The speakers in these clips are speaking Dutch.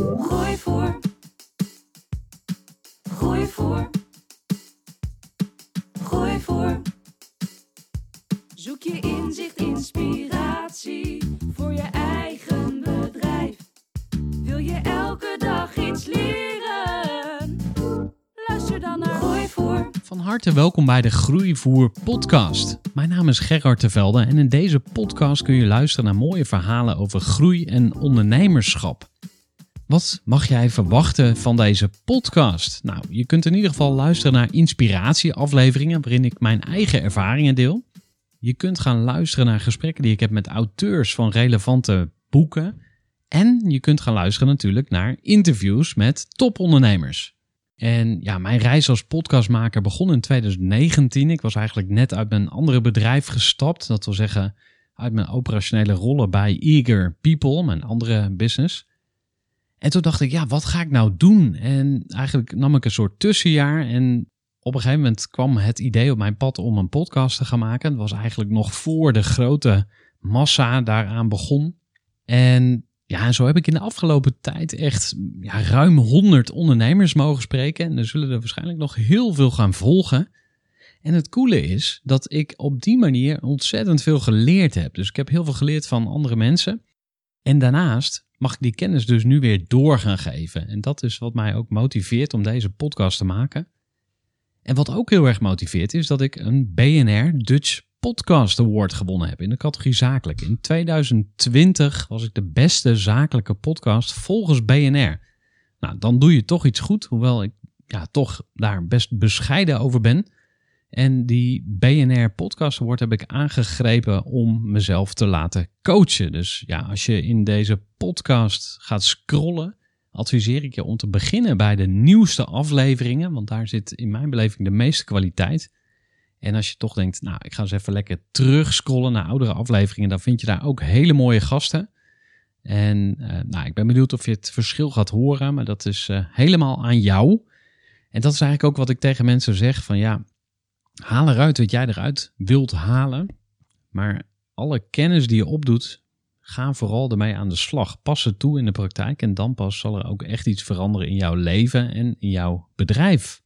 Groeivoer. Groeivoer. Groeivoer. Zoek je inzicht, inspiratie voor je eigen bedrijf. Wil je elke dag iets leren? Luister dan naar Groeivoer. Van harte welkom bij de Groeivoer podcast. Mijn naam is Gerard Tevelde en in deze podcast kun je luisteren naar mooie verhalen over groei en ondernemerschap. Wat mag jij verwachten van deze podcast? Nou, je kunt in ieder geval luisteren naar inspiratieafleveringen waarin ik mijn eigen ervaringen deel. Je kunt gaan luisteren naar gesprekken die ik heb met auteurs van relevante boeken. En je kunt gaan luisteren natuurlijk naar interviews met topondernemers. En ja, mijn reis als podcastmaker begon in 2019. Ik was eigenlijk net uit mijn andere bedrijf gestapt. Dat wil zeggen, uit mijn operationele rollen bij Eager People, mijn andere business. En toen dacht ik, ja, wat ga ik nou doen? En eigenlijk nam ik een soort tussenjaar. En op een gegeven moment kwam het idee op mijn pad om een podcast te gaan maken. Dat was eigenlijk nog voor de grote massa daaraan begon. En ja, en zo heb ik in de afgelopen tijd echt ja, ruim 100 ondernemers mogen spreken. En er zullen er waarschijnlijk nog heel veel gaan volgen. En het coole is dat ik op die manier ontzettend veel geleerd heb. Dus ik heb heel veel geleerd van andere mensen. En daarnaast mag ik die kennis dus nu weer door gaan geven. En dat is wat mij ook motiveert om deze podcast te maken. En wat ook heel erg motiveert is dat ik een BNR Dutch Podcast Award gewonnen heb in de categorie zakelijk. In 2020 was ik de beste zakelijke podcast volgens BNR. Nou, dan doe je toch iets goed, hoewel ik ja, toch daar best bescheiden over ben. En die BNR Podcast Award heb ik aangegrepen om mezelf te laten coachen. Dus ja, als je in deze podcast gaat scrollen, adviseer ik je om te beginnen bij de nieuwste afleveringen, want daar zit in mijn beleving de meeste kwaliteit. En als je toch denkt, nou, ik ga eens even lekker terugscrollen naar oudere afleveringen, dan vind je daar ook hele mooie gasten. En uh, nou, ik ben benieuwd of je het verschil gaat horen, maar dat is uh, helemaal aan jou. En dat is eigenlijk ook wat ik tegen mensen zeg: van ja, haal eruit wat jij eruit wilt halen. Maar alle kennis die je opdoet, ga vooral ermee aan de slag. Pas het toe in de praktijk en dan pas zal er ook echt iets veranderen in jouw leven en in jouw bedrijf.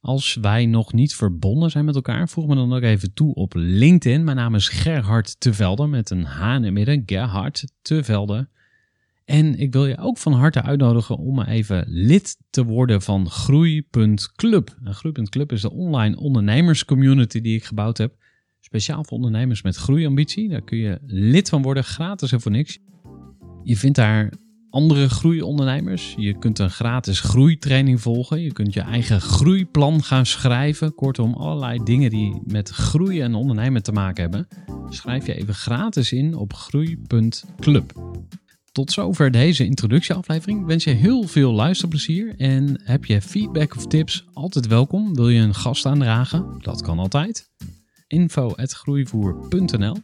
Als wij nog niet verbonden zijn met elkaar, voeg me dan ook even toe op LinkedIn. Mijn naam is Gerhard Tevelde met een H in het midden, Gerhard Tevelde. En ik wil je ook van harte uitnodigen om even lid te worden van Groei.club. Groei.club is de online ondernemerscommunity die ik gebouwd heb. Speciaal voor ondernemers met groeiambitie. Daar kun je lid van worden, gratis en voor niks. Je vindt daar andere groeiondernemers. Je kunt een gratis groeitraining volgen. Je kunt je eigen groeiplan gaan schrijven. Kortom, allerlei dingen die met groeien en ondernemen te maken hebben. Schrijf je even gratis in op groei.club. Tot zover deze introductieaflevering. Ik wens je heel veel luisterplezier. En heb je feedback of tips, altijd welkom. Wil je een gast aandragen? Dat kan altijd. info.groeivoer.nl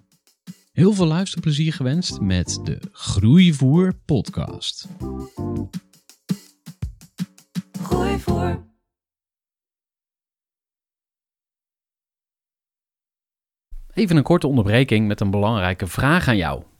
Heel veel luisterplezier gewenst met de Groeivoer podcast. Groeivoer. Even een korte onderbreking met een belangrijke vraag aan jou.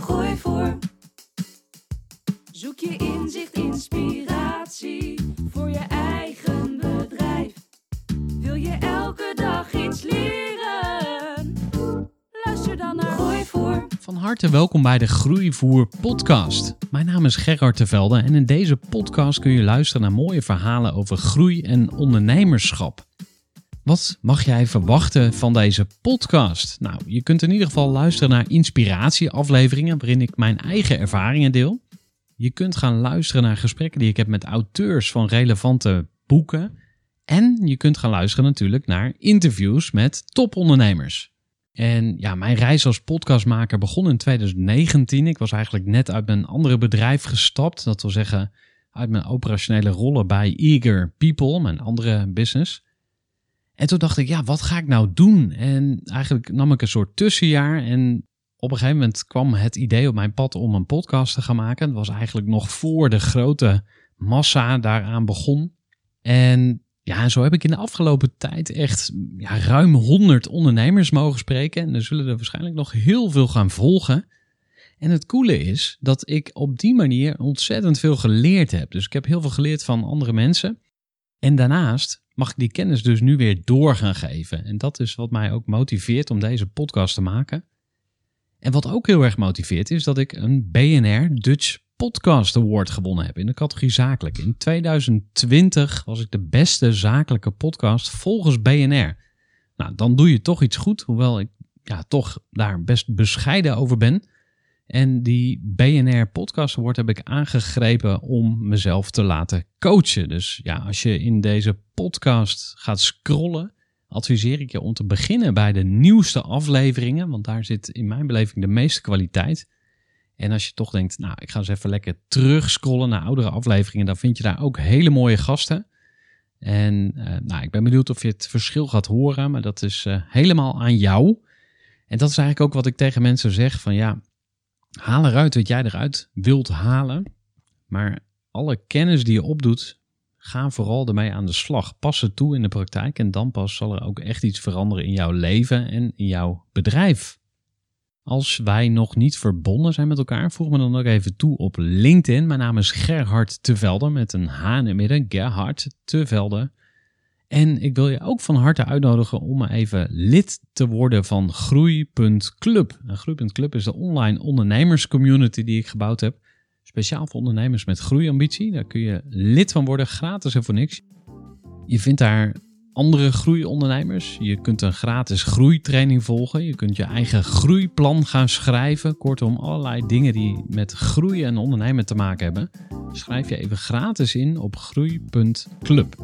Gooi voor. Zoek je inzicht, inspiratie voor je eigen bedrijf. Wil je elke dag iets leren? Luister dan naar Gooi voor. Van harte welkom bij de Groeivoer podcast. Mijn naam is Gerard Tevelde en in deze podcast kun je luisteren naar mooie verhalen over groei en ondernemerschap. Wat mag jij verwachten van deze podcast? Nou, je kunt in ieder geval luisteren naar inspiratieafleveringen waarin ik mijn eigen ervaringen deel. Je kunt gaan luisteren naar gesprekken die ik heb met auteurs van relevante boeken. En je kunt gaan luisteren natuurlijk naar interviews met topondernemers. En ja, mijn reis als podcastmaker begon in 2019. Ik was eigenlijk net uit mijn andere bedrijf gestapt. Dat wil zeggen, uit mijn operationele rollen bij Eager People, mijn andere business. En toen dacht ik, ja, wat ga ik nou doen? En eigenlijk nam ik een soort tussenjaar. En op een gegeven moment kwam het idee op mijn pad om een podcast te gaan maken. Dat was eigenlijk nog voor de grote massa daaraan begon. En ja, en zo heb ik in de afgelopen tijd echt ja, ruim 100 ondernemers mogen spreken. En er zullen er waarschijnlijk nog heel veel gaan volgen. En het coole is dat ik op die manier ontzettend veel geleerd heb. Dus ik heb heel veel geleerd van andere mensen. En daarnaast mag ik die kennis dus nu weer door gaan geven. En dat is wat mij ook motiveert om deze podcast te maken. En wat ook heel erg motiveert is dat ik een BNR Dutch Podcast Award gewonnen heb in de categorie zakelijk. In 2020 was ik de beste zakelijke podcast volgens BNR. Nou, dan doe je toch iets goed, hoewel ik ja, toch daar best bescheiden over ben. En die BNR Podcast Award heb ik aangegrepen om mezelf te laten coachen. Dus ja, als je in deze podcast gaat scrollen, adviseer ik je om te beginnen bij de nieuwste afleveringen, want daar zit in mijn beleving de meeste kwaliteit. En als je toch denkt, nou, ik ga eens even lekker terugscrollen naar oudere afleveringen, dan vind je daar ook hele mooie gasten. En uh, nou, ik ben benieuwd of je het verschil gaat horen, maar dat is uh, helemaal aan jou. En dat is eigenlijk ook wat ik tegen mensen zeg: van ja, haal eruit wat jij eruit wilt halen. Maar alle kennis die je opdoet, ga vooral ermee aan de slag. Pas het toe in de praktijk en dan pas zal er ook echt iets veranderen in jouw leven en in jouw bedrijf. Als wij nog niet verbonden zijn met elkaar, voeg me dan ook even toe op LinkedIn. Mijn naam is Gerhard Tevelde met een H in het midden, Gerhard Tevelde. En ik wil je ook van harte uitnodigen om even lid te worden van Groei.club. Groei.club is de online ondernemerscommunity die ik gebouwd heb. Speciaal voor ondernemers met groeiambitie. Daar kun je lid van worden, gratis en voor niks. Je vindt daar andere groeiondernemers. Je kunt een gratis groeitraining volgen. Je kunt je eigen groeiplan gaan schrijven. Kortom, allerlei dingen die met groeien en ondernemen te maken hebben. Schrijf je even gratis in op groei.club.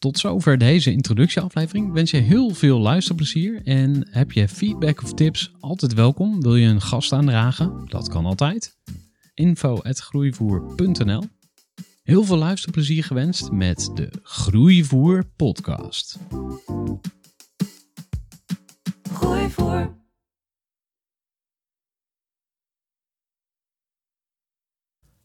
Tot zover deze introductieaflevering. Ik wens je heel veel luisterplezier. En heb je feedback of tips, altijd welkom. Wil je een gast aandragen? Dat kan altijd. info.groeivoer.nl Heel veel luisterplezier gewenst met de Groeivoer podcast. Gooi